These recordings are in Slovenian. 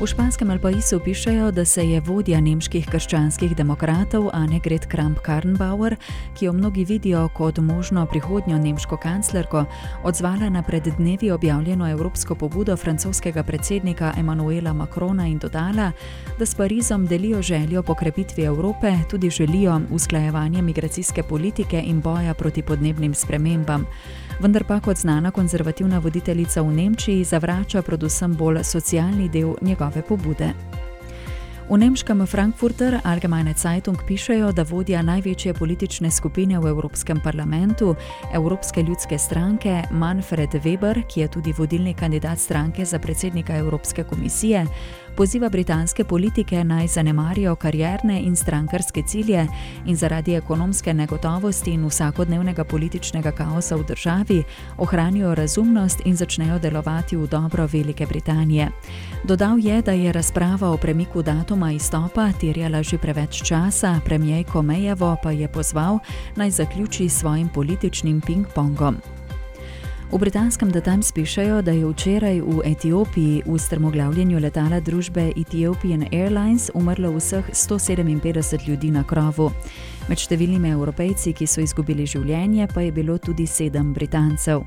V španskem Alpaisu pišejo, da se je vodja nemških krščanskih demokratov Annegret Kramp-Karrenbauer, ki jo mnogi vidijo kot možno prihodnjo nemško kanclerko, odzvala na pred dnevi objavljeno evropsko pobudo francoskega predsednika Emmanuela Macrona in dodala, da s Parizom delijo željo po krepitvi Evrope, tudi želijo usklajevanje migracijske politike in boja proti podnebnim spremembam. Vendar pa kot znana konzervativna voditeljica v Nemčiji zavrača predvsem bolj socialni del njegove pobude. V nemškem Frankfurter Allgemeine Zeitung pišejo, da vodja največje politične skupine v Evropskem parlamentu, Evropske ljudske stranke Manfred Weber, ki je tudi vodilni kandidat stranke za predsednika Evropske komisije, poziva britanske politike naj zanemarijo karierne in strankarske cilje in zaradi ekonomske negotovosti in vsakodnevnega političnega kaosa v državi ohranijo razumnost in začnejo delovati v dobro Velike Britanije. Dodal je, da je razprava o premiku datuma izstopa terjala že preveč časa, premijejko Mejevo pa je pozval naj zaključi s svojim političnim ping-pongom. V britanskem The Times pišejo, da je včeraj v Etiopiji v strmoglavljenju letala družbe Ethiopian Airlines umrlo vseh 157 ljudi na krovu. Med številnimi evropejci, ki so izgubili življenje, pa je bilo tudi sedem Britancev.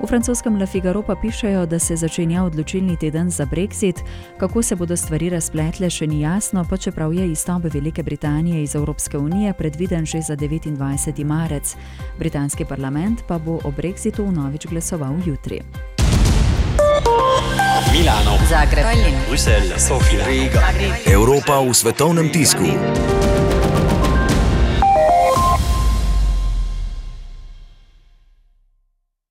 V francoskem Le Figaro pa pišejo, da se začenja odločilni teden za Brexit. Kako se bodo stvari razpletle, še ni jasno, pa čeprav je izstop Velike Britanije iz Evropske unije predviden že za 29. marec. Britanski parlament pa bo o Brexitu vnovič glasoval jutri. Milano, Zagreb, Tallinn, Bruselj, Sofija, Riga. Evropa v svetovnem tisku.